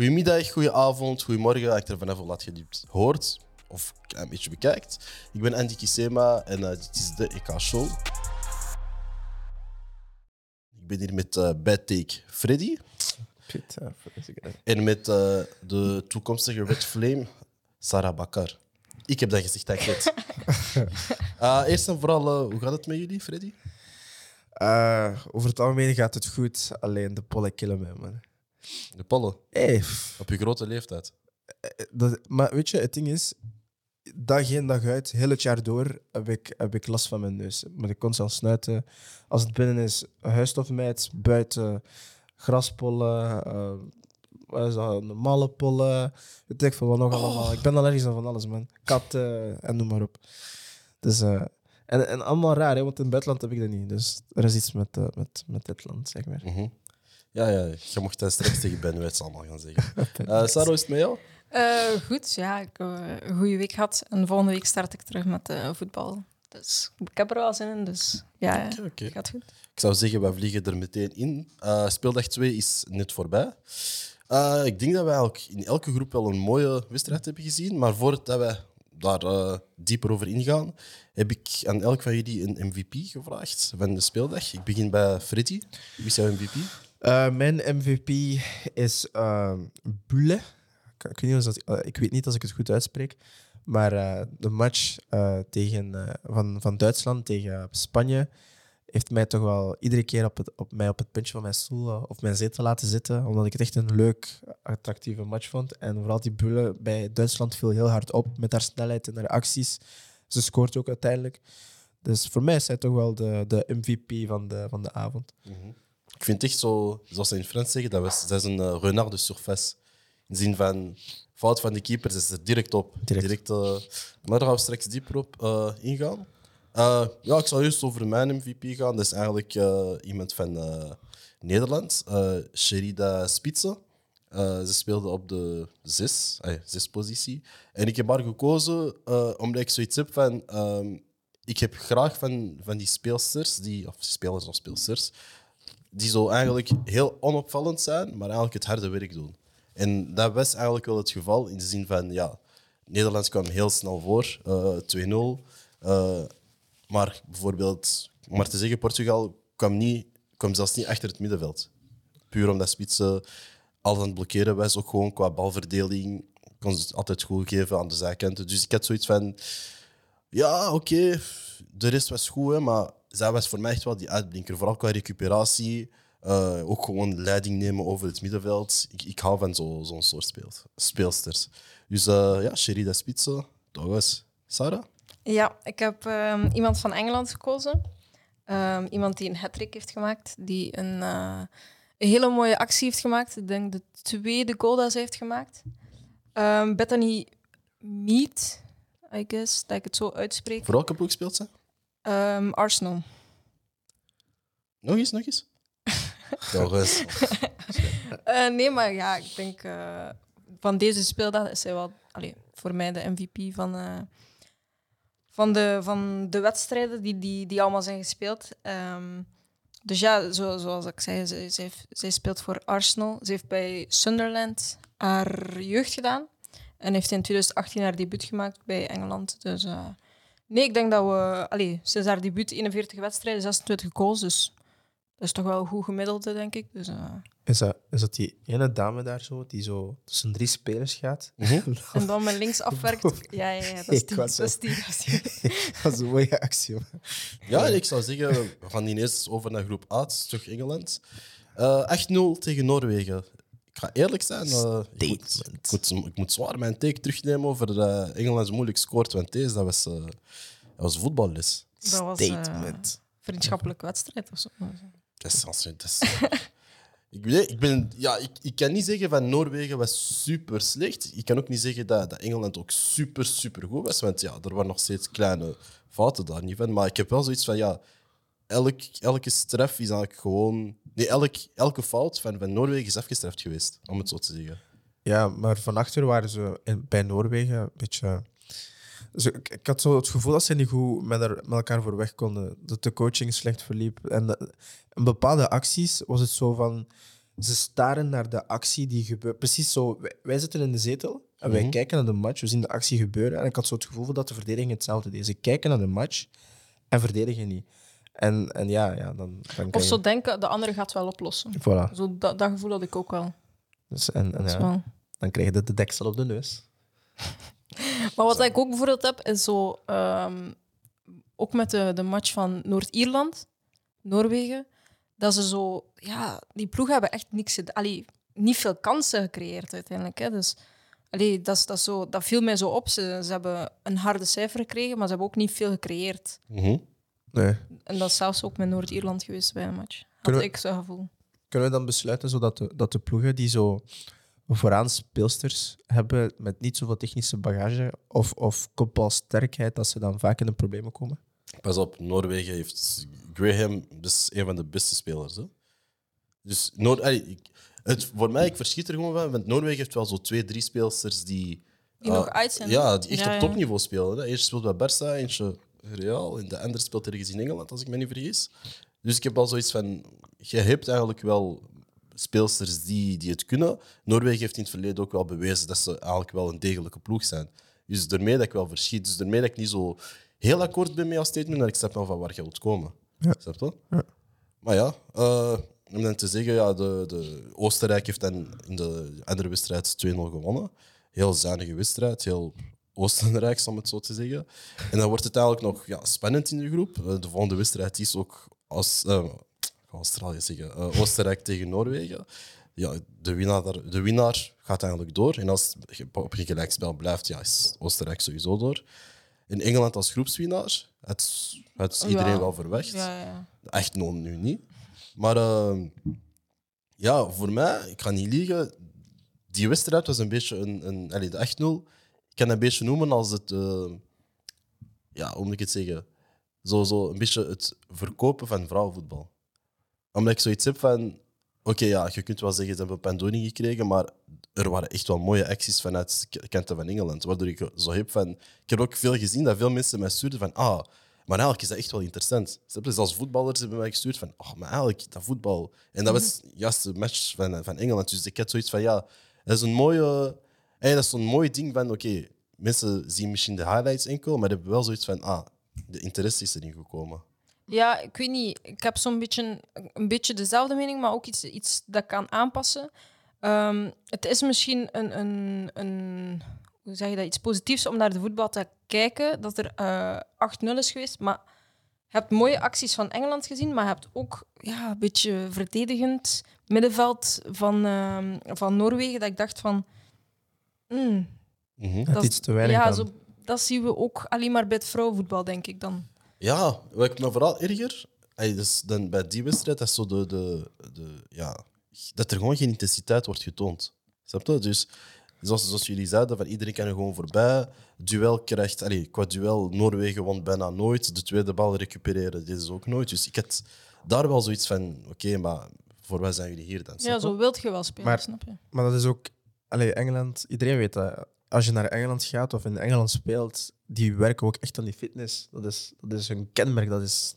Goedemiddag, goedenavond, goedemorgen. Hangt er vanaf hoe laat je dit hoort of een beetje bekijkt. Ik ben Andy Kisema en uh, dit is de EK-show. Ik ben hier met uh, Bad Take Freddy. En met uh, de toekomstige Red Flame, Sarah Bakkar. Ik heb dat gezegd, dat ik uh, eerst en vooral, hoe gaat het met jullie, Freddy? over het algemeen gaat het goed, alleen de pollen killen mij, man. De pollen? Hey. Op je grote leeftijd? Dat, maar weet je, het ding is, dag in dag uit, heel het jaar door, heb ik, heb ik last van mijn neus. Moet ik constant snuiten. Als het binnen is, huisstofmijt, buiten, graspollen, uh, wat is dat, normale pollen, weet ik veel wat nog allemaal. Oh. Ik ben allergisch aan van alles, man. Katten en noem maar op. Dus, uh, en, en allemaal raar, hè, want in het buitenland heb ik dat niet. Dus er is iets met, uh, met, met dit land, zeg maar. Mm -hmm. Ja, ja, je mocht dat straks tegen Ben Wets allemaal gaan zeggen. Uh, Sarah, is het met jou? Uh, goed, ja. Ik heb een goede week gehad. En volgende week start ik terug met uh, voetbal. Dus ik heb er wel zin in. Dus ja, okay, okay. gaat goed. Ik zou zeggen, wij vliegen er meteen in. Uh, speeldag 2 is net voorbij. ik denk dat wij in elke groep wel een mooie wedstrijd hebben gezien. Maar voordat wij daar dieper over ingaan, heb ik aan elk van jullie een MVP gevraagd van de speeldag. Ik begin bij Freddy. Wie is jouw MVP? Mijn MVP is Bule ik, weet niet dat, ik weet niet als ik het goed uitspreek. Maar uh, de match tegen, van, van Duitsland tegen Spanje heeft mij toch wel iedere keer op, het, op mij op het puntje van mijn stoel of mijn zetel laten zitten. Omdat ik het echt een leuk, attractieve match vond. En vooral die Bulle bij Duitsland viel heel hard op met haar snelheid en haar acties. Ze scoort ook uiteindelijk. Dus voor mij is zij toch wel de, de MVP van de, van de avond. -hmm. Ik vind het echt zo, zoals ze in Frans zeggen, dat was, zij is een renard de surface. In de zin van fout van de keeper is er direct op. Direct. direct uh, maar daar gaan we straks dieper op uh, ingaan. Uh, ja, ik zal eerst over mijn MVP gaan. Dat is eigenlijk iemand van Nederland, Sherida Spitze. ze speelde op de zes, zes positie. En ik heb haar gekozen omdat ik zoiets heb van... Ehm, ik heb graag van, van die speelsters, die, of spelers of speelsters, die zo eigenlijk heel onopvallend zijn, maar eigenlijk het harde werk doen. En dat was eigenlijk wel het geval in de zin van, ja, Nederland kwam heel snel voor, uh, eh, 2-0. Uh, eh, maar bijvoorbeeld, om maar te zeggen, Portugal kwam, niet, kwam zelfs niet achter het middenveld. Puur omdat Spitsen altijd aan het blokkeren was, ook gewoon qua balverdeling. Kon ze het altijd goed geven aan de zijkanten. Dus ik had zoiets van, ja, oké, de rest was goed, maar zij was voor mij echt wel die uitblinker. Vooral qua recuperatie. Uh, ook gewoon leiding nemen over het middenveld. Ik, ik hou van zo'n zo soort speel, speelsters. Dus uh, ja, Sherida Spitze, dat was Sarah. Ja, ik heb um, iemand van Engeland gekozen. Um, iemand die een hat-trick heeft gemaakt, die een, uh, een, hele mooie actie heeft gemaakt. Ik denk de tweede goal dat ze heeft gemaakt. Um, Bethany Mead, I guess, dat ik het zo uitspreek. Voor welke ploeg speelt ze? Arsenal. Nog eens, nog eens. Toch eens. uh, nee, maar ja, ik denk uh, van deze speeldag is hij wel allez, voor mij de MVP van, uh, van, de, van de wedstrijden die, die, die allemaal zijn gespeeld. Um, dus ja, zo, zoals ik zei, zij, zij, zij, speelt voor Arsenal. Ze heeft bij Sunderland haar jeugd gedaan. En heeft in 2018 haar debuut gemaakt bij Engeland. Dus nee, ik denk dat we... Allez, sinds haar debuut 41 wedstrijden, 26 goals. Dus dat is toch wel een goed gemiddelde, denk ik. Dus, uh... is, dat, is dat die ene dame daar zo, die zo tussen drie spelers gaat? Mhm. en dan met links afwerkt? Ja, ja, ja dat is die. Dat is die, dat is een mooie actie. Ja, ik zou zeggen, we gaan ineens over naar groep A, terug Engeland. Uh, 8-0 tegen Noorwegen. Ik ga eerlijk zijn, uh, ik, moet, ik, moet, ik, moet, zwaar mijn take terugnemen over uh, Engeland moeilijk scoort. Want deze, dat was, uh, dat was voetballes. Dat was Statement. vriendschappelijke wedstrijd of zo. Dat is, dat is, ik, weet, ik, ben, ja, ik, ik kan niet zeggen van Noorwegen was super slecht. Ik kan ook niet zeggen dat, dat Engeland ook super, super goed was. Want ja, er waren nog steeds kleine fouten daar niet van. Maar ik heb wel zoiets van, ja, elk, elke straf is eigenlijk gewoon... Nee, elk, elke fout van, van Noorwegen is afgestraft geweest, om het zo te zeggen. Ja, maar van achter waren ze in, bij Noorwegen een beetje ik, ik, had zo het gevoel dat ze niet goed met, er, met elkaar voor weg konden. Dat de coaching slecht verliep. En, de, in bepaalde acties was het zo van... ze staren naar de actie die gebeurt. Precies zo. Wij, wij zitten in de zetel en wij Mhm. kijken naar de match. We zien de actie gebeuren. En ik had zo het gevoel dat de verdediging hetzelfde deed. Ze kijken naar de match en verdedigen niet. En, en ja, ja, dan, dan Of zo je... denken, de andere gaat wel oplossen. Voilà. Zo, dat, dat gevoel had ik ook wel. Dus, en, en Dat is ja, wel- dan krijg je de, de deksel op de neus. Maar wat ik ook bijvoorbeeld heb, is zo... ehm, ook met de, de match van Noord-Ierland, Noorwegen, dat ze zo... Ja, die ploegen hebben echt niks... Allee, niet veel kansen gecreëerd uiteindelijk. Hè. Dus allee, dat, is, dat, is zo, dat viel mij zo op. Ze, ze hebben een harde cijfer gekregen, maar ze hebben ook niet veel gecreëerd. Mhm. Nee. En dat is zelfs ook met Noord-Ierland geweest bij een match. Had Kunnen ik zo'n gevoel. Kunnen we dan besluiten zodat de, dat de ploegen die zo vooraan speelsters hebben met niet zoveel technische bagage of, of kopbalsterkheid, dat ze dan vaak in de problemen komen? Pas op, Noorwegen heeft Graham, dus een van de beste spelers. Hè? Dus Noor, allee, ik, het, voor mij, ik verschiet er gewoon van, want Noorwegen heeft wel zo twee, drie speelsters die... Die eh, nog uit zijn. Ja, die echt Ja, op ja. topniveau spelen. Hè? Eentje speelt bij Barça, eentje Real en de andere speelt ergens in Engeland, als ik me niet vergis. Dus ik heb al zoiets van, je hebt eigenlijk wel speelsters die, die het kunnen. Noorwegen heeft in het verleden ook wel bewezen dat ze eigenlijk wel een degelijke ploeg zijn. Dus daarmee dat ik wel verschiet. Dus daarmee dat ik niet zo heel akkoord ben met jouw statement, maar ik snap wel van waar je wilt komen. Ja. Snap je? Ja. Maar ja, eh, om dan te zeggen, ja, de, de Oostenrijk heeft dan in de andere wedstrijd 2-0 gewonnen. Heel zuinige wedstrijd, heel Oostenrijk, om het zo te zeggen. En dan wordt het eigenlijk nog ja, spannend in de groep. Eh, de volgende wedstrijd is ook als, eh, Australië zeggen, eh, Oostenrijk tegen Noorwegen. Ja, de, winnaar, de winnaar gaat eigenlijk door. En als het op een gelijkspel blijft, ja, is Oostenrijk sowieso door. In Engeland als groepswinnaar, het, het is iedereen Ja. wel verwacht. Ja, ja. Echt no, nu niet. Maar eh, ja, voor mij, ik ga niet liegen, die wedstrijd was een beetje een... een allee, de 8-0, ik kan het een beetje noemen als het... eh, ja, hoe moet ik het zeggen? Zo, zo een beetje het verkopen van vrouwenvoetbal. Omdat ik zoiets heb van... Oké, ja, je kunt wel zeggen, ze hebben Pandoni gekregen, maar er waren echt wel mooie acties vanuit de kanten van Engeland. Waardoor ik zo heb van... Ik heb ook veel gezien dat veel mensen mij stuurden van... Ah, maar eigenlijk is dat echt wel interessant. Snap je? Zelfs voetballers hebben mij gestuurd van... Oh, maar eigenlijk, dat voetbal... En dat was juist de match van, van Engeland. Dus ik had zoiets van... Ja, dat is een mooie... Dat is zo'n mooi ding van... Oké, mensen zien misschien de highlights enkel, maar hebben wel zoiets van... Ah, de interesse is erin gekomen. Ja, ik weet niet. Ik heb zo'n beetje, een beetje dezelfde mening, maar ook iets, iets dat kan aanpassen. Ehm, het is misschien een, een, een, hoe zeg je dat, iets positiefs om naar de voetbal te kijken, dat er eh 8-0 is geweest. Maar je hebt mooie acties van Engeland gezien, maar je hebt ook ja, een beetje verdedigend middenveld van, ehm, van Noorwegen, dat ik dacht van... hmm, Mhm. Dat iets te weinig ja, zo, dat zien we ook alleen maar bij het vrouwenvoetbal, denk ik dan. Ja, wat ik me vooral erger, dus dan bij die wedstrijd, dat is zo de, de, de, ja, dat er gewoon geen intensiteit wordt getoond. Snap je? Dus zoals, zoals jullie zeiden, van iedereen kan er gewoon voorbij. Duel krijgt, allee, qua duel, Noorwegen won bijna nooit. De tweede bal recupereren, dit is ook nooit. Dus ik had daar wel zoiets van, oké, maar voor wat zijn jullie hier dan? Ja, zo wilt je wel spelen, Maar- snap je? Maar dat is ook... Allee, Engeland, iedereen weet dat. Als je naar Engeland gaat of in Engeland speelt, die werken ook echt aan die fitness. Dat is, dat is een kenmerk, dat is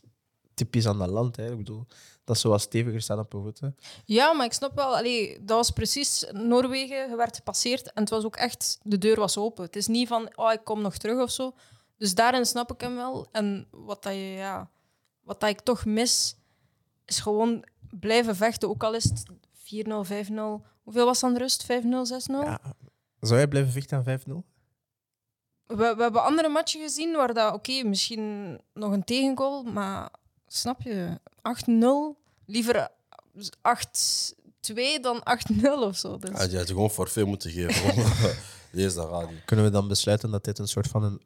typisch aan dat land. Hè. Ik bedoel, dat is zoals steviger staan op je voeten. Ja, maar ik snap wel, allee, dat was precies Noorwegen, je werd gepasseerd en het was ook echt, de deur was open. Het is niet van, oh, ik kom nog terug of zo. Dus daarin snap ik hem wel. En wat, dat je, ja, wat dat ik toch mis, is gewoon blijven vechten. Ook al is het 4-0, 5-0. Hoeveel was dan de rust? 5-0, 6-0? Ja. Zou jij blijven vechten aan 5-0? We, we hebben andere matchen gezien waar dat, oké, misschien nog een tegengoal, maar snap je, 8-0, liever 8-2 dan 8-0 of zo. Dus. Ah, je had gewoon forfait moeten geven. Dat gaat niet. Kunnen we dan besluiten dat dit een soort van een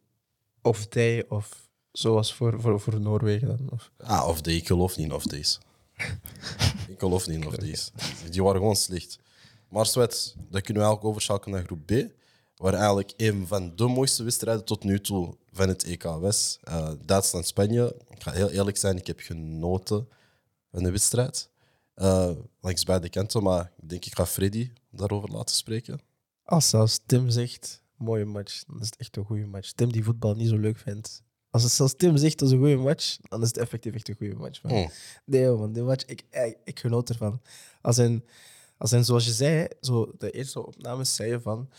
off-day of zoals voor, voor, voor Noorwegen dan? Of? Ah, of day. Ik geloof niet in of days. ik geloof niet in of days. Die waren gewoon slecht. Maar Sweat, dan kunnen we eigenlijk overschakelen naar groep B. Waar eigenlijk een van de mooiste wedstrijden tot nu toe van het EK was. Eh, Duitsland-Spanje. Ik ga heel eerlijk zijn, ik heb genoten van de wedstrijd. Eh, langs beide kanten, maar ik denk ik ga Freddy daarover laten spreken. Als zelfs Tim zegt, mooie match, dan is het echt een goede match. Tim die voetbal niet zo leuk vindt. Als het zelfs Tim zegt, dat is een goede match, dan is het effectief echt een goede match. man. Mm. Nee, man, die match, ik, ik, ik genoot ervan. Als, in, Als in, zoals je zei, hè, zo de eerste opnames zei je van...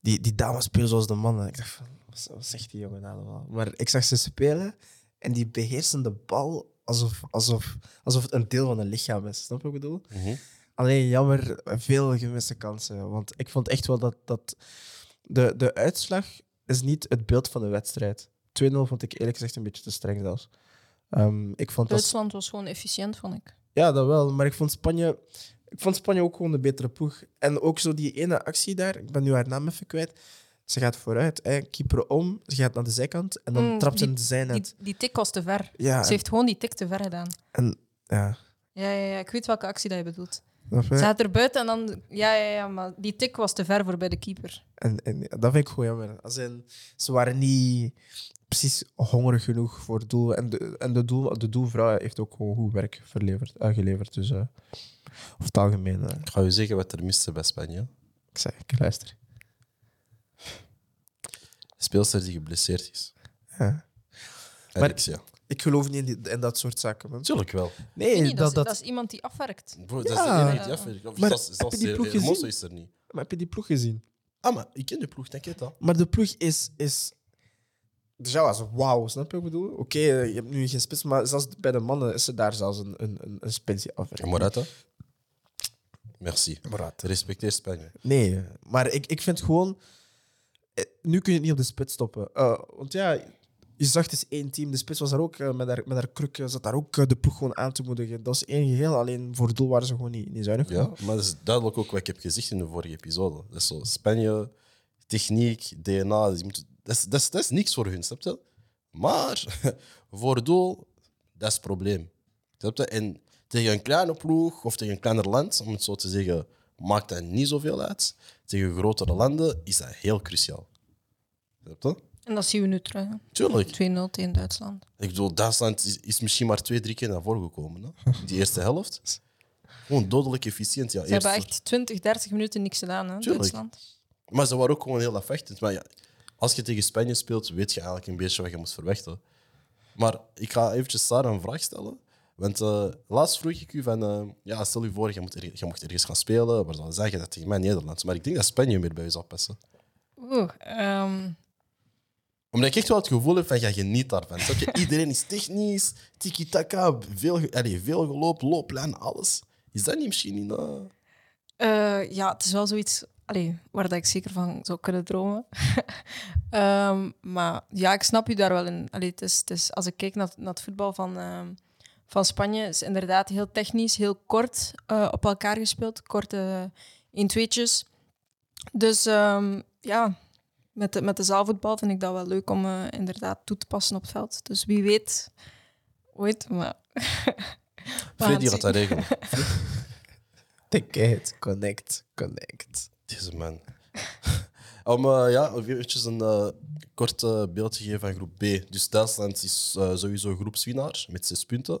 Die, die dames spelen zoals de mannen. Ik dacht van, wat zegt die jongen allemaal? Maar ik zag ze spelen en die beheersen de bal alsof, alsof, alsof het een deel van een lichaam is. Snap je wat ik bedoel? Mhm. Alleen jammer, veel gemiste kansen. Want ik vond echt wel dat, dat de, de uitslag is niet het beeld van de wedstrijd. 2-0 vond ik eerlijk gezegd een beetje te streng zelfs. Ehm, ik vond dat, Duitsland was gewoon efficiënt, vond ik. ja, dat wel. Maar ik vond, Spanje, ik vond Spanje ook gewoon de betere ploeg. En ook zo die ene actie daar, ik ben nu haar naam even kwijt. Ze gaat vooruit, hè, keeper om, ze gaat naar de zijkant en dan Mm, trapt ze in de zijnet. Die, die tik was te ver. Ja, Ze heeft gewoon die tik te ver gedaan. en, ja. Ja, ja, ja, ik weet welke actie dat je bedoelt. Ze gaat er buiten en dan... Ja, ja, ja, maar die tik was te ver voor bij de keeper. En, en dat vind ik gewoon jammer. Als in, ze waren niet precies hongerig genoeg voor het doel. En de, en de, doel, de doelvrouw heeft ook gewoon goed werk verleverd, uh, geleverd. Dus, eh, over het algemeen, eh, Ik ga je zeggen wat er miste bij Spanje. ik zeg, ik luister. Speelster die geblesseerd is. Ja. Maar- Alexia. Ik geloof niet in, die- in dat soort zaken. Man. Tuurlijk wel. Nee, Nee, dat, dat, is, dat, dat is iemand die afwerkt. Bro, dat is Ja. de enige die afwerkt. Of Maar zelfs- heb je die ploeg gezien? is er niet. maar heb je die ploeg gezien? Ah, maar ik ken de ploeg, denk je dat? Maar de ploeg is. is dus ja, was wauw, snap je wat ik bedoel? Oké, eh, je hebt nu geen spits, maar zelfs bij de mannen is er daar zelfs een, een, een, een spits. En Morata? Merci. Morata. Respecteer Spanje. Nee, maar ik, ik vind gewoon. eh, Nu kun je het niet op de spits stoppen. Eh, want ja, je zag het is één team. De spits was daar ook met haar, met haar kruk, zat daar ook de ploeg gewoon aan te moedigen. Dat is één geheel. Alleen voor het doel waren ze gewoon niet, niet zuinig. Ja, maar dat is duidelijk ook wat ik heb gezegd in de vorige episode. Dat is zo Spanje, techniek, DNA. dus je moet- Dat is, dat, is, dat is niks voor hun, snap je? Maar voor het doel, dat is het probleem. Snap je? En tegen een kleine ploeg of tegen een kleiner land, om het zo te zeggen, maakt dat niet zoveel uit. Tegen grotere landen is dat heel cruciaal. Snap je? En dat zien we nu terug. hè. Tuurlijk. 2-0 tegen Duitsland. Ik bedoel, Duitsland is, is misschien maar twee, drie keer naar voren gekomen. Hè? Die eerste helft. Gewoon dodelijk efficiënt. Ja, Ze hebben echt 20, 30 minuten niks gedaan, hè, Tuurlijk. Duitsland. Maar ze waren ook gewoon heel afwachtend. Maar ja, als je tegen Spanje speelt, weet je eigenlijk een beetje wat je moet verwachten. Maar ik ga eventjes Sarah een vraag stellen. Want eh, laatst vroeg ik u van... eh, ja, stel je voor, je, moet er, je mocht ergens gaan spelen. Waar zou je zeggen dat tegen mij Nederland? Maar ik denk dat Spanje meer bij je zou passen. Oeh, ehm, Omdat ik echt wel het gevoel heb van, je geniet daarvan. Snap je? Iedereen is technisch, tiki-taka, veel, allee, veel geloop, looplijn, alles. Is dat niet misschien eh, eh, ja, het is wel zoiets allee, waar dat ik zeker van zou kunnen dromen. Ehm, maar ja, ik snap u daar wel in. Allee, het is, het is, als ik kijk naar, naar het voetbal van, ehm, van Spanje, is inderdaad heel technisch, heel kort eh, op elkaar gespeeld. Korte 1-2'tjes. Dus ehm, ja, met de, met de zaalvoetbal vind ik dat wel leuk om eh, inderdaad toe te passen op het veld. Dus wie weet, ooit, maar... Freddy gaat dat regelen. Ticket, connect, connect. Deze man. Om eh, ja, eventjes een eh, kort eh, beeld te geven van groep B. Dus Duitsland is sowieso groepswinnaar met zes punten.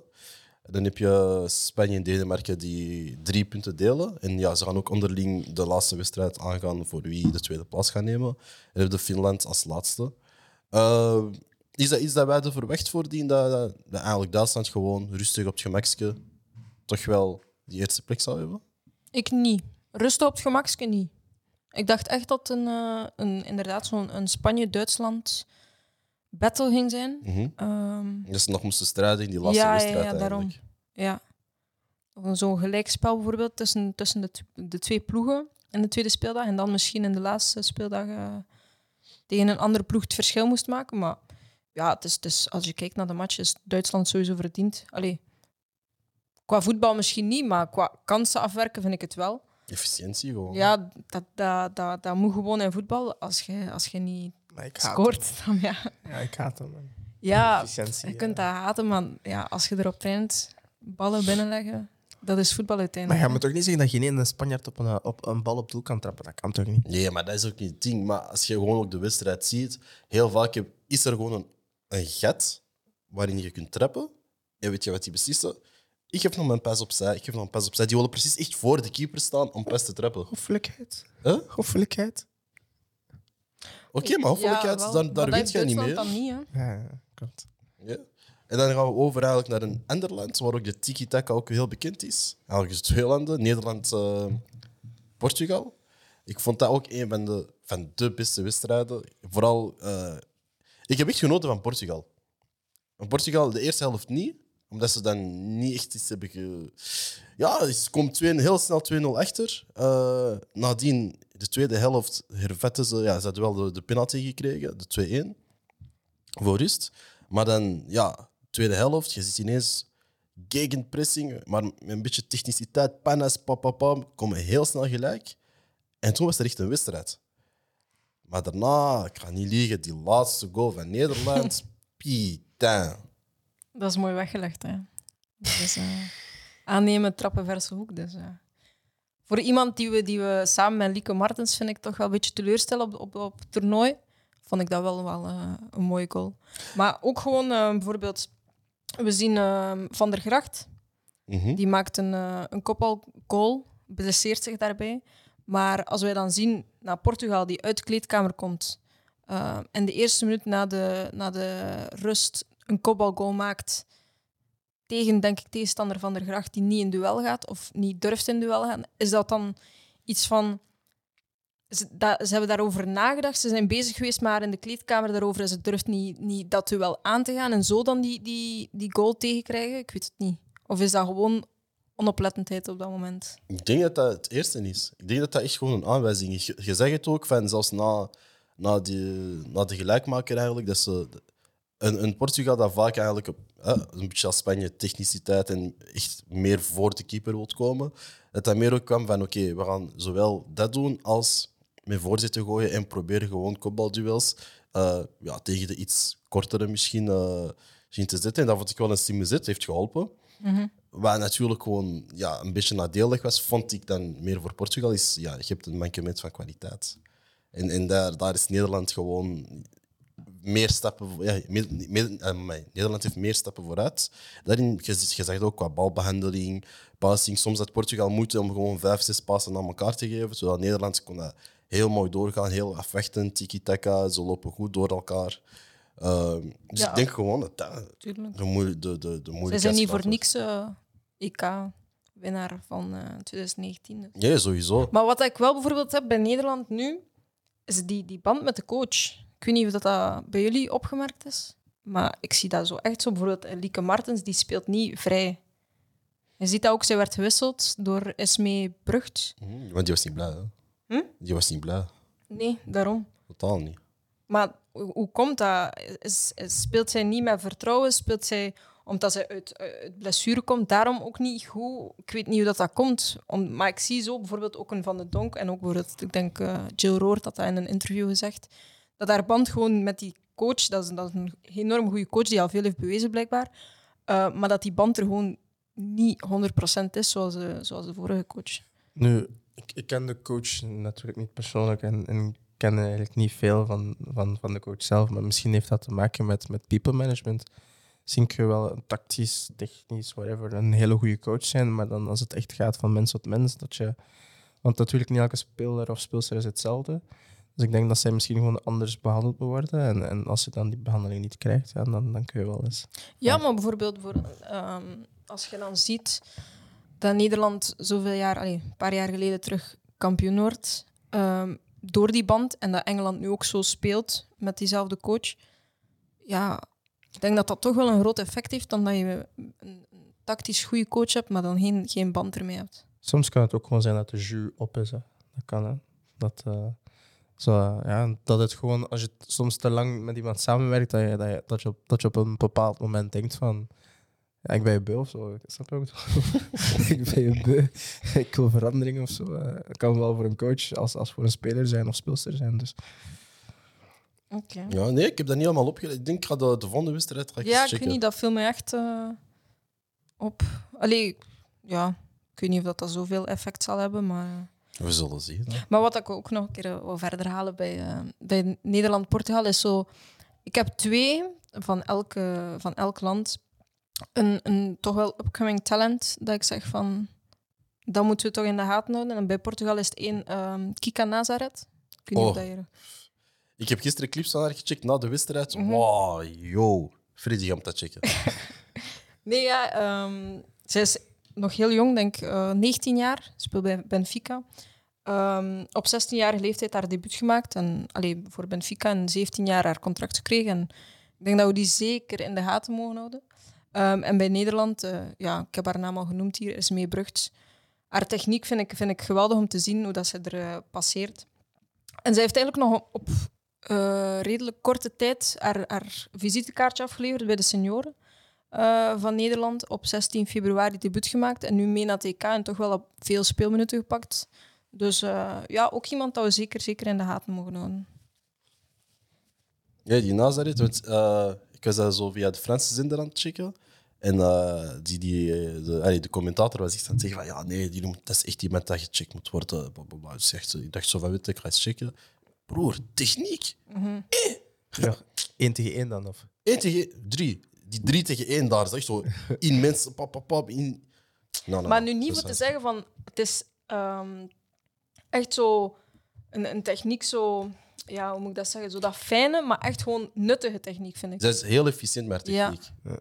En dan heb je Spanje en Denemarken die drie punten delen. En ja, ze gaan ook onderling de laatste wedstrijd aangaan voor wie de tweede plaats gaat nemen. En dan heb Finland als laatste. Is, dat, is dat wij de verwacht voordien dat, dat, eigenlijk Duitsland gewoon rustig op het gemakske toch wel die eerste plek zou hebben? Ik niet. Rusten op het gemakske niet. Ik dacht echt dat een, eh, een inderdaad zo'n een Spanje-Duitsland battle ging zijn. Mhm. Ehm, Dat ze nog moesten strijden in die laatste ja, ja, ja, daarom. Ja. Of Zo'n gelijkspel bijvoorbeeld tussen, tussen de, de twee ploegen in de tweede speeldag. En dan misschien in de laatste speeldag eh, tegen een andere ploeg het verschil moest maken. Maar ja, het is, het is, als je kijkt naar de match, is Duitsland sowieso verdiend. Allee, qua voetbal misschien niet, maar qua kansen afwerken vind ik het wel. Efficiëntie gewoon. Ja, dat, dat, dat, dat moet gewoon in voetbal. Als je, als je niet Maar scoort, dan ja. Ja, ik haat hem, man. Ja, Efficiëntie, je kunt ja. dat haten, maar ja, als je erop traint, ballen binnenleggen, dat is voetbal Maar uiteindelijk. ga me toch niet zeggen dat geen ene Spanjaard op een, op een bal op doel kan trappen? Dat kan toch niet? Nee, maar dat is ook niet het ding. Maar als je gewoon ook de wedstrijd ziet, heel vaak is er gewoon een, een gat waarin je kunt trappen. En weet je wat die beslissen? Ik geef nog mijn pas opzij, ik geef nog een pas opzij. Die willen precies echt voor de keeper staan om pas te trappen. Hoffelijkheid. Huh? Hoffelijkheid. Oké, maar hoffelijkheid, Ja, daar dat weet jij niet mee. Duitsland dan niet, hè. Ja, ja, klopt. Ja. En dan gaan we over eigenlijk naar een ander land, waar ook de tiki-taka ook heel bekend is. Eigenlijk is het twee landen, Nederland, uh, Portugal. Ik vond dat ook een van de, van de beste wedstrijden. Vooral, uh, ik heb echt genoten van Portugal. Van Portugal de eerste helft niet, omdat ze dan niet echt iets hebben. Ja, ze komt heel snel 2-0 achter. Uh, nadien, de tweede helft, hervetten ze... Ja, ze hadden wel de, de penalty gekregen, de 2-1, voor rust. Maar dan, ja, tweede helft, je ziet ineens gegenpressing, maar met een beetje techniciteit, panas, papapam, komen heel snel gelijk. En toen was er echt een wedstrijd. Maar daarna, ik ga niet liegen, die laatste goal van Nederland, putain. Dat is mooi weggelegd, hè. Dus, uh, aannemen, trappen, verse hoek. Dus, uh. Voor iemand die we, die we samen met Lieke Martens, vind ik toch wel een beetje teleurstellen op, op, op het toernooi. Vond ik dat wel, wel uh, een mooie goal. Maar ook gewoon bijvoorbeeld, we zien Van der Gracht. Mm -hmm. Die maakt een, een koppelgoal, blesseert zich daarbij. Maar als wij dan zien naar Portugal, die uit de kleedkamer komt uh, en de eerste minuut na de, na de rust een kopbalgoal maakt tegen, denk ik, tegenstander van der Gracht die niet in duel gaat of niet durft in duel gaan, is dat dan iets van... Ze, dat, ze hebben daarover nagedacht, ze zijn bezig geweest, maar in de kleedkamer daarover en ze durft niet, niet dat duel aan te gaan en zo dan die, die, die goal tegenkrijgen. Ik weet het niet. Of is dat gewoon onoplettendheid op dat moment? Ik denk dat dat het eerste is. Ik denk dat dat echt gewoon een aanwijzing is. Je, je zegt het ook, van, zelfs na, na, die, na de gelijkmaker eigenlijk, dat ze... Een, een Portugal dat vaak eigenlijk op, een beetje als Spanje techniciteit en echt meer voor de keeper wilt komen, dat dat meer ook kwam van oké, we gaan zowel dat doen als met voorzitten gooien en proberen gewoon kopbalduels uh, ja, tegen de iets kortere misschien uh, te zetten. En dat vond ik wel een slimme zet, heeft geholpen. Mm -hmm. Wat natuurlijk gewoon ja, een beetje nadelig was, vond ik dan meer voor Portugal, is ja, je hebt een mankement van kwaliteit. En, en daar, daar is Nederland gewoon meer stappen. Ja, meer, meer, uh, Nederland heeft meer stappen vooruit. Daarin, je, je zegt ook qua balbehandeling, passing. Soms had Portugal moeite om gewoon vijf, zes passen aan elkaar te geven. Zodat Nederland kon dat heel mooi doorgaan, heel afwachtend, tiki-taka. Ze lopen goed door elkaar. Uh, dus ja, ik denk gewoon dat dat de, moe, de, de, de Ze zijn niet voor niks uh, IK-winnaar van uh, 2019. Dus. Ja, sowieso. Maar wat ik wel bijvoorbeeld heb bij Nederland nu, is die, die band met de coach. Ik weet niet of dat, dat bij jullie opgemerkt is, maar ik zie dat zo echt zo. Bijvoorbeeld Lieke Martens, die speelt niet vrij. Je ziet dat ook, zij werd gewisseld door Esme Brugt. Mm, want die was niet blij, hè? Hm? Die was niet blij. Nee, daarom. Totaal niet. Maar hoe komt dat? Is, speelt zij niet met vertrouwen? Speelt zij omdat zij uit, uit blessure komt, daarom ook niet goed? Ik weet niet hoe dat, dat komt. Om, maar ik zie zo bijvoorbeeld ook een Van de Donk en ook bijvoorbeeld, ik denk uh, Jill Roord had dat in een interview gezegd, dat haar band gewoon met die coach, dat is, dat een enorm goede coach die al veel heeft bewezen blijkbaar, uh, maar dat die band er gewoon niet 100% is zoals de, zoals de vorige coach. Nu, ik, ik ken de coach natuurlijk niet persoonlijk en, ik ken eigenlijk niet veel van, van, van de coach zelf, maar misschien heeft dat te maken met, met people management. Kun je wel tactisch, technisch, whatever, een hele goede coach zijn, maar dan als het echt gaat van mens tot mens, dat je... Want natuurlijk niet elke speler of speelster is hetzelfde. Dus ik denk dat zij misschien gewoon anders behandeld worden. En, en als je dan die behandeling niet krijgt, ja, dan, dan kun je wel eens. Ja, maar bijvoorbeeld voor, um, als je dan ziet dat Nederland zoveel jaar, allee, een paar jaar geleden terug kampioen wordt, um, door die band, en dat Engeland nu ook zo speelt met diezelfde coach, ja, ik denk dat dat toch wel een groot effect heeft dan dat je een, tactisch goede coach hebt, maar dan geen, geen band ermee hebt. Soms kan het ook gewoon zijn dat de jus op is. Hè. Dat kan, hè. Dat, uh, zo, ja, dat het gewoon, als je soms te lang met iemand samenwerkt, dat je, dat je, dat je, op, dat je op een bepaald moment denkt van... Ja, ik ben je beu of zo. Snap je ook? ik ben je beu. ik wil verandering of zo. Uh, kan wel voor een coach als, als voor een speler zijn of speelster zijn. Dus. Okay. Ja, nee, ik heb dat niet allemaal opgeleid. Ik denk, ik ga de, de volgende wedstrijd Ja, ik weet niet, dat viel me echt uh, op. Allee, ja, ik weet niet of dat, dat zoveel effect zal hebben, maar... We zullen zien. Maar wat ik ook nog een keer wil verder halen bij, uh, bij Nederland-Portugal is zo... Ik heb twee van, elke, van elk land een, een toch wel upcoming talent dat ik zeg van... Dat moeten we toch in de gaten houden. En bij Portugal is het één um, Kika Nazaret. Ik oh. je... Ik heb gisteren clips van haar gecheckt na de wedstrijd. Mm -hmm. Wow, yo. Freddy gaat dat checken. Nee, ja, ehm, zij is nog heel jong, denk uh, 19 jaar, speelt bij Benfica. Um, op 16-jarige leeftijd haar debuut gemaakt. En alleen voor Benfica en 17 jaar haar contract gekregen. En ik denk dat we die zeker in de gaten mogen houden. Um, en bij Nederland, uh, ja, ik heb haar naam al genoemd hier, is mee. Haar techniek vind ik, vind ik geweldig om te zien hoe dat ze er uh, passeert. En zij heeft eigenlijk nog op redelijk korte tijd haar, haar visitekaartje afgeleverd bij de senioren. Uh, van Nederland op 16 februari debuut gemaakt en nu mee naar TK en toch wel op veel speelminuten gepakt. Dus uh, ja, ook iemand dat we zeker, zeker in de gaten mogen houden. Ja, die Nazareth, want uh, ik was dat zo via de Franse zender aan het checken. En uh, die, die, de, allee, de commentator was echt aan het zeggen van ja, nee, die moet, dat is echt iemand dat gecheckt moet worden. Blablabla. Dus echt, ik dacht zo van, weet ik ga eens checken. Broer, techniek. Mm -hmm. eh. Ja, 1 tegen 1 dan? Of? 1 tegen 3. Die 3 tegen 1 daar is echt zo immens. Pap, pap, pap, in... no, no, maar nu niet voor te zeggen van het is um, echt zo een, een, techniek, zo, ja, hoe moet ik dat zeggen? Zo dat fijne, maar echt gewoon nuttige techniek, vind ik. Ze is heel efficiënt met techniek. Ja.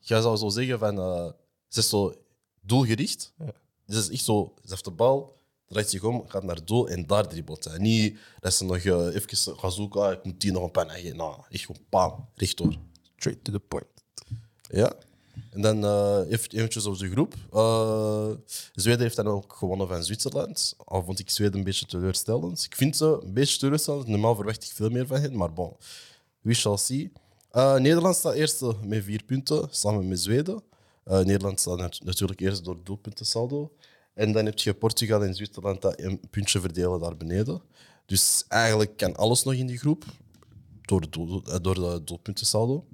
Je zou zo zeggen van uh, ze is zo doelgericht. Ja. Ze is echt zo, ze heeft de bal, draait zich om, gaat naar doel en daar dribbelt hij. Niet dat ze nog uh, even gaan zoeken, ah, ik moet die nog een pen geven. Nou, echt gewoon pam, rechtdoor. Straight to the point. Ja. En dan uh, even op de groep. Uh, Zweden heeft dan ook gewonnen van Zwitserland. Al vond ik Zweden een beetje teleurstellend. Ik vind ze een beetje teleurstellend. Normaal verwacht ik veel meer van hen, maar bon. We shall see. Uh, Nederland staat eerste met vier punten, samen met Zweden. Nederland staat natuurlijk eerst door doelpunten saldo. En dan heb je Portugal en Zwitserland dat een puntje verdelen daar beneden. Dus eigenlijk kan alles nog in die groep, door de, door de doelpunten saldo.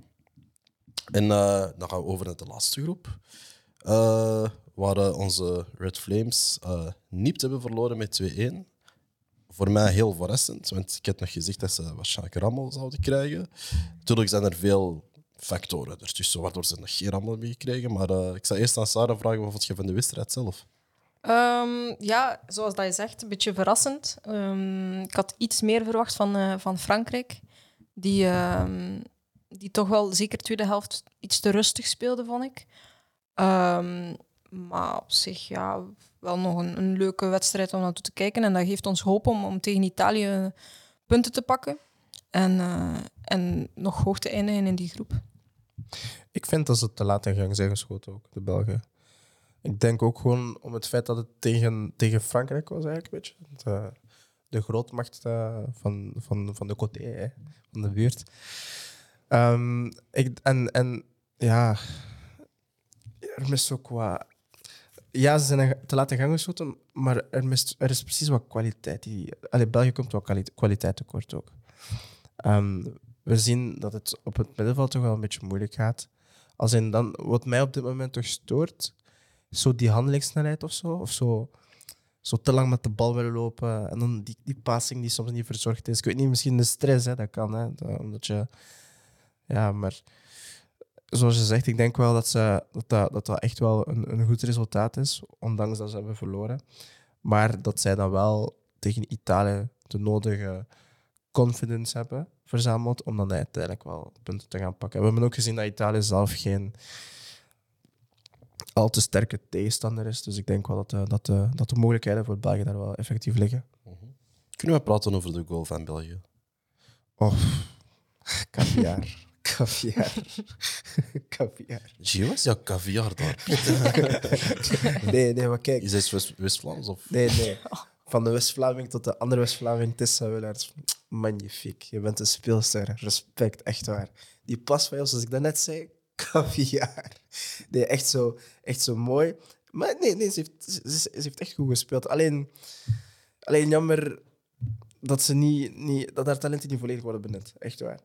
En uh, dan gaan we over naar de laatste groep. Uh, waar onze Red Flames uh, niet hebben verloren met 2-1. Voor mij heel verrassend, want ik had nog gezegd dat ze waarschijnlijk rammel zouden krijgen. Natuurlijk zijn er veel factoren ertussen waardoor ze nog geen rammel hebben gekregen. Maar ik zal eerst aan Sarah vragen wat je van de wedstrijd zelf? Um, ja, zoals dat je zegt, een beetje verrassend. Um, ik had iets meer verwacht van, van Frankrijk. Die, um, die toch wel zeker de tweede helft iets te rustig speelde, vond ik. Um, maar op zich, ja, wel nog een, een, leuke wedstrijd om naartoe te kijken. En dat geeft ons hoop om, om tegen Italië punten te pakken. En, uh, en nog hoog te eindigen in die groep. Ik vind dat ze te laat in gang zijn geschoten, ook, de Belgen. Ik denk ook gewoon om het feit dat het tegen, tegen Frankrijk was, eigenlijk, weet je. De, de grootmacht uh, van, van, van de côté, van de buurt. Um, ik, en, en ja, er mist ook wat. Ja, ze zijn te laat in gang geschoten, maar er, mist, er is precies wat kwaliteit. Die, allee, België komt wel kwaliteit, tekort ook. Um, we zien dat het op het middenveld toch wel een beetje moeilijk gaat. Als in dan, wat mij op dit moment toch stoort, zo die handelingssnelheid of zo. Of zo, zo te lang met de bal willen lopen. En dan die, die passing die soms niet verzorgd is. Ik weet niet, misschien de stress, hè, dat kan. Hè, dat, omdat je ja, maar zoals je zegt, ik denk wel dat ze, dat, dat, dat, dat echt wel een, een goed resultaat is, ondanks dat ze hebben verloren. Maar dat zij dan wel tegen Italië de nodige confidence hebben verzameld om dan uiteindelijk wel punten te gaan pakken. We hebben ook gezien dat Italië zelf geen al te sterke tegenstander is. Dus ik denk wel dat de, dat de, dat de mogelijkheden voor België daar wel effectief liggen. Kunnen we praten over de goal van België? Oh, caviar. Caviar. caviar. Gio, was jouw caviar daar? nee, nee, maar kijk. Is het West-Vlaams? Of? Nee, nee. Van de West-Vlaming tot de andere West-Vlaming, Tessa Willaert. Magnifiek. Je bent een speelster. Respect, echt waar. Die pas van jou, zoals ik net zei, caviar. Nee, echt zo, echt zo mooi. Maar nee, nee ze, heeft, ze, ze heeft echt goed gespeeld. Alleen, alleen jammer dat, ze niet, niet, dat haar talenten niet volledig worden benut. Echt waar.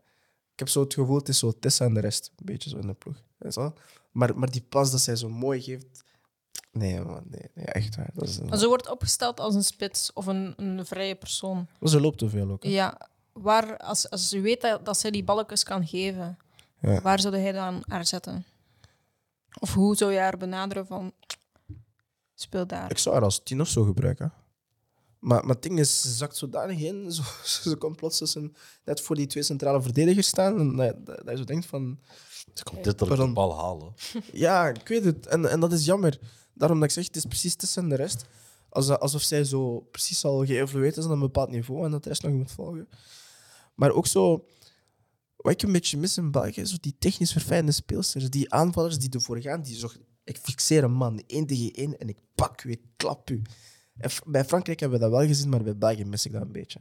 Ik heb zo het gevoel, het is zo Tessa en de rest. Een beetje zo in de ploeg. Zo. Maar, maar die pas dat zij zo mooi geeft... Nee, man, nee, nee echt waar. Dat is maar ze wordt opgesteld als een spits of een, een vrije persoon. Maar ze loopt te veel ook. Hè? Ja, waar, als, als je weet dat, dat zij die balletjes kan geven, ja. waar zou hij dan haar zetten? Of hoe zou je haar benaderen van... Speel daar. Ik zou haar als tien of zo gebruiken. Maar, maar het ding is, ze zakt zodanig in. Zo, ze komt plots tussen, net voor die twee centrale verdedigers staan. En dat, dat, dat je zo denkt van... Ze komt dit de bal halen. Ja, ik weet het. En, en dat is jammer. Daarom dat ik zeg, het is precies tussen de rest. Als, alsof zij zo precies al geëvolueerd is aan een bepaald niveau en dat de rest nog moet volgen. Maar ook zo... Wat ik een beetje mis in België, is zo die technisch verfijnde speelsters. Die aanvallers die ervoor gaan, die zo... Ik fixeer een man, één tegen één, en ik pak u, ik klap u. Bij Frankrijk hebben we dat wel gezien, maar bij België mis ik dat een beetje.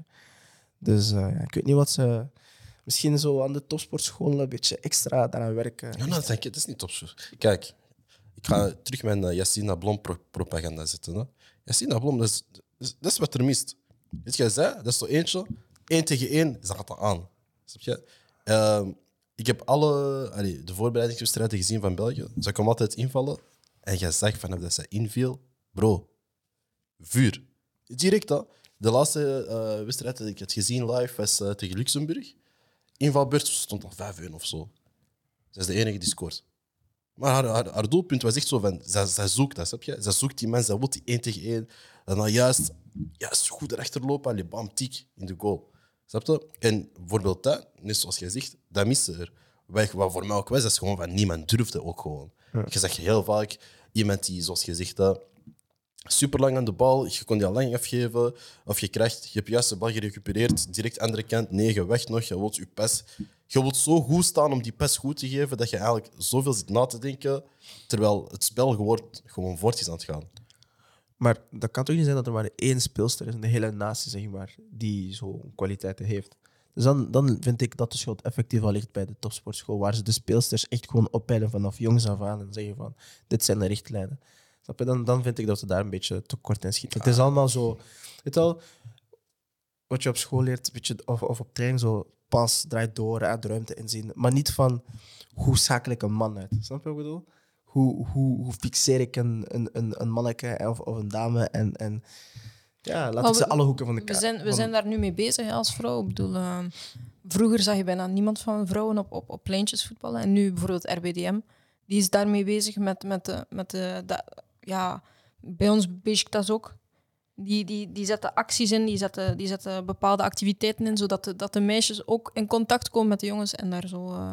Dus eh, ik weet niet wat ze... Misschien zo aan de topsportschool een beetje extra daaraan werken. Ja, nou, dat, denk ik, dat is niet topsport. Kijk, ik ga terug mijn uh, Yassina Blom pro- propaganda zetten. Hè. Yassina Blom, dat is, dat is- wat er mist. Weet je, zei, dat is zo eentje. Eén tegen één, ze gaat dat aan. Snap je? Ehm, ik heb alle allee, de voorbereidingswedstrijden gezien van België. Ze kwam altijd invallen. En jij zag vanaf dat zij inviel, bro, vuur. Direct, hè. De laatste eh, wedstrijd dat ik had gezien live was eh, tegen Luxemburg. Invalbeurt stond al 5-1 of zo. Zij is de enige die scoort. Maar haar, haar, haar doelpunt was echt zo van... Zij, zij zoekt dat, snap je? Zij zoekt die mensen, zij wil die 1 tegen 1. En dan juist, juist goed erachter lopen. Allee, bam, tik, in de goal. Snap je? En bijvoorbeeld dat, net zoals jij zegt, dat miste er. Wat, wat voor mij ook was, dat is gewoon van niemand durfde ook gewoon. Je zag heel vaak iemand die, zoals je zegt, dat super lang aan de bal. Je kon die al lang afgeven. Of je krijgt, je hebt juist de bal gerecupereerd. Direct andere kant, negen weg nog. Je wilt je pas. Je wilt zo goed staan om die pas goed te geven dat je eigenlijk zoveel zit na te denken. Terwijl het spel gewoon, gewoon voort is aan het gaan. Maar dat kan toch niet zijn dat er maar één speelster is in de hele natie, zeg maar, die zo'n kwaliteiten heeft. Dus dan, dan vind ik dat de schuld effectief al ligt bij de topsportschool, waar ze de speelsters echt gewoon opleiden vanaf jongs af aan en zeggen van, dit zijn de richtlijnen. Snap je? Dan, dan vind ik dat ze daar een beetje te kort in schieten. Het is allemaal zo, weet wel, wat je op school leert, beetje, of, of op training, zo pas, draai door, de ruimte inzien. Maar niet van, hoe schakel ik een man uit? Snap je wat ik bedoel? Hoe, hoe, hoe fixeer ik een, een, een, een manneke of, of een dame en, en ja, laat Maar ik ze we- alle hoeken van de We kaart. zijn, we van- zijn daar nu mee bezig hè, als vrouw. Ik bedoel, eh, vroeger zag je bijna niemand van vrouwen op, op, op pleintjes voetballen. En nu bijvoorbeeld RBDM, die is daarmee bezig met, met, de, met de, da- ja, bij ons Besiktas ook. Die, die, die zetten acties in, die zetten, die zetten bepaalde activiteiten in, zodat de, dat de meisjes ook in contact komen met de jongens en daar zo... eh,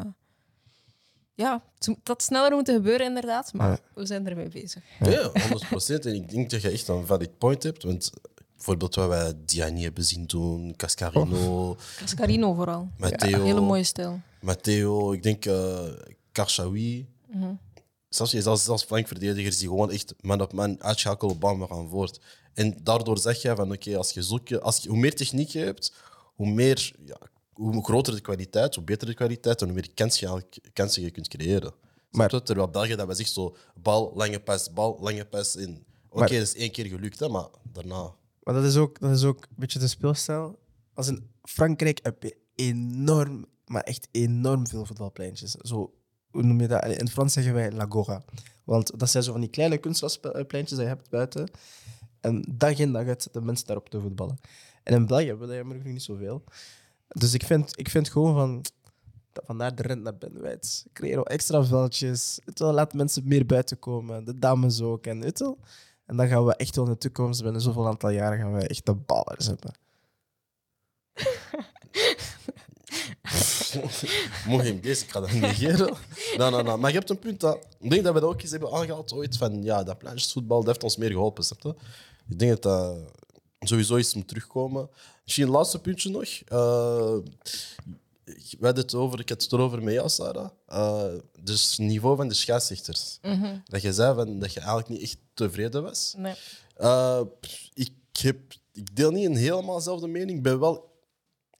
ja, het moet- dat sneller moeten gebeuren inderdaad, maar Ja. we zijn ermee bezig. Ja, 100% En ik denk dat je echt een valid point hebt. Want bijvoorbeeld wat wij Diani hebben zien doen, Cascarino, Cascarino vooral. Matteo. Hele mooie stijl. Matteo, ik denk uh, Karshawi. Zelfs, zelfs, zelfs flankverdedigers die gewoon echt man op man uitschakelen, bam, we gaan voort. En daardoor zeg je van oké, als je zulke, als je, hoe meer techniek je hebt, hoe meer, ja, hoe groter de kwaliteit, hoe beter de kwaliteit en hoe meer kans je, kansen je kunt creëren. Maar- Maar, Terwijl België, dat was echt zo, bal, lange pas, bal, lange pas in. Oké, dat is één keer gelukt, hè, maar daarna... Maar dat is, ook, dat is ook een beetje de speelstijl. Als in Frankrijk heb je enorm, maar echt enorm veel voetbalpleintjes. Zo, hoe noem je dat? In het Frans zeggen wij Lagora. Want dat zijn zo van die kleine kunstgraspleintjes die je hebt buiten. En dag in dag uit zitten mensen daarop te voetballen. En in België hebben we dat genoeg niet zoveel. Dus ik vind, ik vind gewoon van... Vandaar de rent naar binnenwijd. Creëer wel extra veldjes. Laat mensen meer buiten komen. De dames ook. En, wel. en dan gaan we echt wel in de toekomst, binnen zoveel aantal jaren, gaan we echt de ballers hebben. Mocht je deze, ik ga dat negeren. Maar je hebt een punt. Dat, ik denk dat we dat ook eens hebben aangehaald ooit. Van ja, dat pleintjesvoetbal dat heeft ons meer geholpen. Snap je? Ik denk dat dat sowieso iets moet terugkomen. Misschien een laatste puntje nog. Eh, we hadden het over, ik had het erover met jou, Sarah. Eh, dus het niveau van de scheidsrechters. Dat je zei van, dat je eigenlijk niet echt tevreden was. Nee. Eh, ik, heb, ik deel niet een helemaal dezelfde mening. Ik ben wel,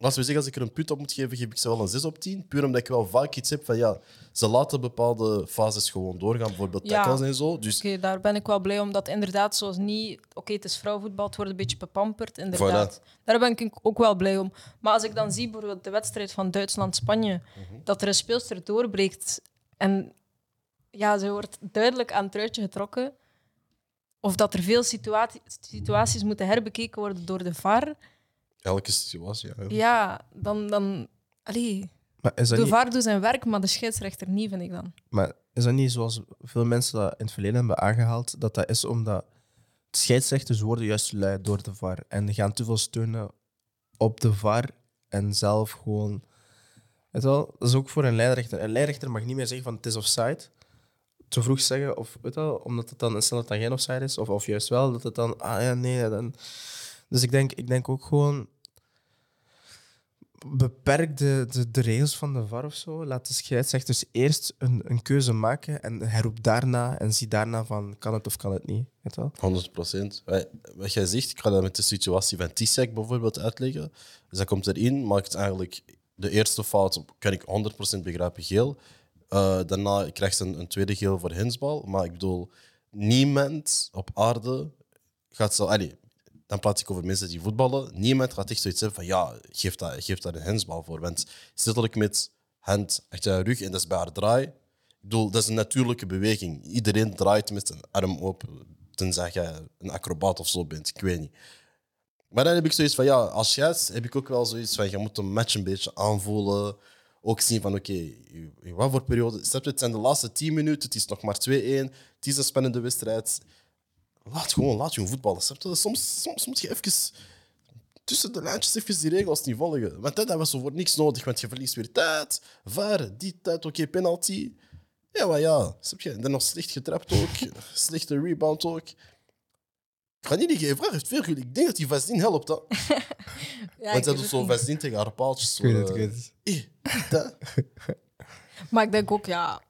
als we zeggen, als ik er een punt op moet geven, geef ik ze wel een 6 op 10. Puur omdat ik wel vaak iets heb van ja, ze laten bepaalde fases gewoon doorgaan, bijvoorbeeld Ja. tackles en zo. Dus Oké, daar ben ik wel blij om. Dat inderdaad, zoals niet... Oké, het is vrouwenvoetbal, het wordt een beetje bepamperd, inderdaad. Daar ben ik ook wel blij om. Maar als ik dan zie, bijvoorbeeld de wedstrijd van Duitsland-Spanje, dat er een speelster doorbreekt en ja, ze wordt duidelijk aan het truitje getrokken, of dat er veel situati- situaties moeten herbekeken worden door de VAR, elke situatie. Ja. ja, dan... dan allee, Maar is dat, de niet, VAR doet zijn werk, maar de scheidsrechter niet, vind ik dan. maar is dat niet zoals veel mensen dat in het verleden hebben aangehaald, dat dat is omdat scheidsrechters worden juist lui door de VAR. En die gaan te veel steunen op de VAR en zelf gewoon... Weet wel, dat is ook voor een lijnrechter. Een lijnrechter mag niet meer zeggen van het is offside. Te vroeg zeggen, of weet wel, omdat het dan sneller dan geen offside is. Of, of juist wel, dat het dan... Ah ja, nee, dan... Dus ik denk, ik denk ook gewoon beperk de, de, regels van de VAR of zo. Laat de scheidsrechters eerst een, een keuze maken en herroep daarna en zie daarna van kan het of kan het niet. Weet wel? 100 procent. Wat jij zegt, ik ga dat met de situatie van Tisek bijvoorbeeld uitleggen. Dus dat komt erin, maakt eigenlijk de eerste fout, kan ik 100% begrijpen, geel. Uh, daarna krijgt ze een, een, tweede geel voor hensbal. Maar ik bedoel, niemand op aarde gaat zo. Allez, dan praat ik over mensen die voetballen. Niemand gaat echt zoiets hebben van ja, geef daar, geef daar een hensbal voor. Want letterlijk met hand achter je rug en dat is bij haar draai. Ik bedoel, dat is een natuurlijke beweging. Iedereen draait met een arm op, tenzij je een acrobaat of zo bent. Ik weet niet. Maar dan heb ik zoiets van ja, als scheids heb ik ook wel zoiets van je moet een match een beetje aanvoelen. Ook zien van oké, wat voor periode. Het zijn de laatste 10 minuten, het is nog maar 2-1. Het is een spannende wedstrijd Laat gewoon, laat je voetballen. Soms, soms moet je even tussen de lijntjes even die regels niet volgen. Want dat was zo voor niks nodig, want je verliest weer tijd. VAR, die tijd, oké, penalty. Ja, maar ja, heb je dan nog slecht getrapt ook. Slechte rebound ook. Ik ga niet die vraag heeft veel Ik denk dat die Vaseline helpt. Hè. ja, Want dat doet zo Vaseline tegen haar paaltjes. Zo, ik weet het, ik weet het. maar ik denk ook, ja,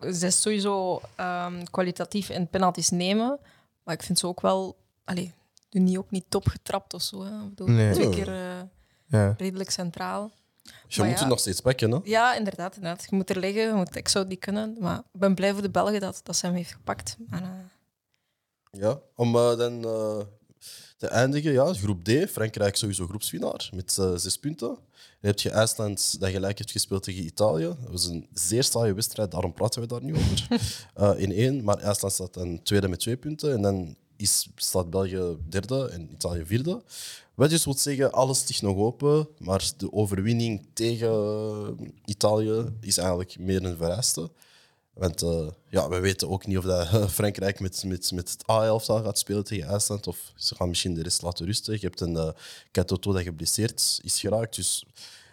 ze is sowieso um, kwalitatief in penalties nemen. Maar ik vind ze ook wel... Allee, niet, ook niet top getrapt of zo. Hè. Ik bedoel, nee. Twee keer uh, ja. redelijk centraal. je moet ja, het nog steeds pakken, hè? Ja, inderdaad, inderdaad. Je moet er liggen. Moet, ik zou het niet kunnen. Maar ik ben blij voor de Belgen dat, dat ze hem heeft gepakt. Maar, uh... Ja, om uh, dan te eindigen, ja, groep D. Frankrijk sowieso groepswinnaar met zes punten. Dan heb je IJsland dat gelijk heeft gespeeld tegen Italië. Dat was een zeer saaie wedstrijd, daarom praten we daar nu over. in één, maar IJsland staat dan tweede met twee punten. En dan is, staat België derde en Italië vierde. Wat dus wil zeggen, alles ligt nog open, maar de overwinning tegen Italië is eigenlijk meer een vereiste. Want uh, ja, we weten ook niet of dat Frankrijk met, met, met het A-elftal gaat spelen tegen IJsland. Of ze gaan misschien de rest laten rusten. Je hebt een uh, Katoto dat geblesseerd is geraakt. Dus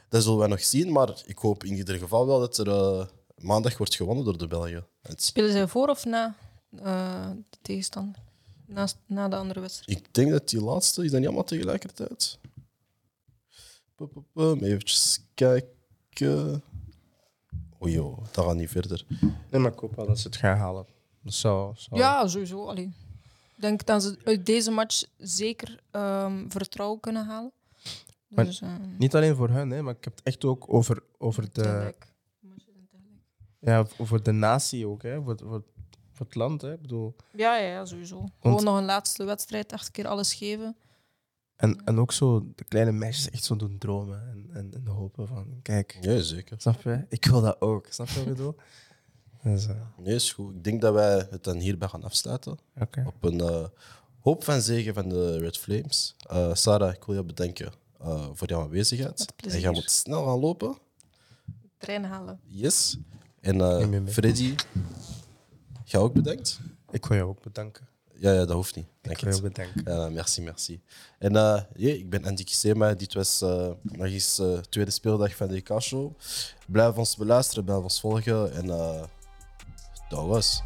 dat zullen we nog zien. Maar ik hoop in ieder geval wel dat er uh, maandag wordt gewonnen door de Belgen. Spelen zij voor of na de tegenstander? Na, na de andere wedstrijd? Ik denk dat die laatste is dan niet allemaal tegelijkertijd. Even kijken. Oei, joh, dat gaat niet verder. Nee, maar ik hoop wel dat ze het gaan halen. Dat zou, zou... Ja, sowieso. Allee. Ik denk dat ze uit deze match zeker um, vertrouwen kunnen halen. Dus, uh, niet alleen voor hen, hè, maar ik heb het echt ook over, over de. Ja, over de natie ook, hè, voor, voor, voor het land. Hè. Ik bedoel... ja, ja, ja, sowieso. Want... Gewoon nog een laatste wedstrijd, acht keer alles geven. En, en ook zo de kleine meisjes echt zo doen dromen en, en, en hopen van, kijk. Ja, zeker. Snap je? Ik wil dat ook. Snap je wat ik bedoel? Dus, uh... Nee, is goed. Ik denk dat wij het dan hierbij gaan afsluiten. Okay. Op een uh, hoop van zegen van de Red Flames. Uh, Sarah, ik wil je bedanken voor jouw aanwezigheid. En jij moet snel gaan lopen. Trein halen. Yes. En Freddy, jij ook bedankt. Ik wil jou ook bedanken. Ja, ja, dat hoeft niet. Dank ik wil bedanken. Ja, merci, merci. En uh, ik ben Andy Kisema. Dit was uh, nog eens de uh, tweede speeldag van de EK-show. Blijf ons beluisteren, blijf ons volgen. En dat was.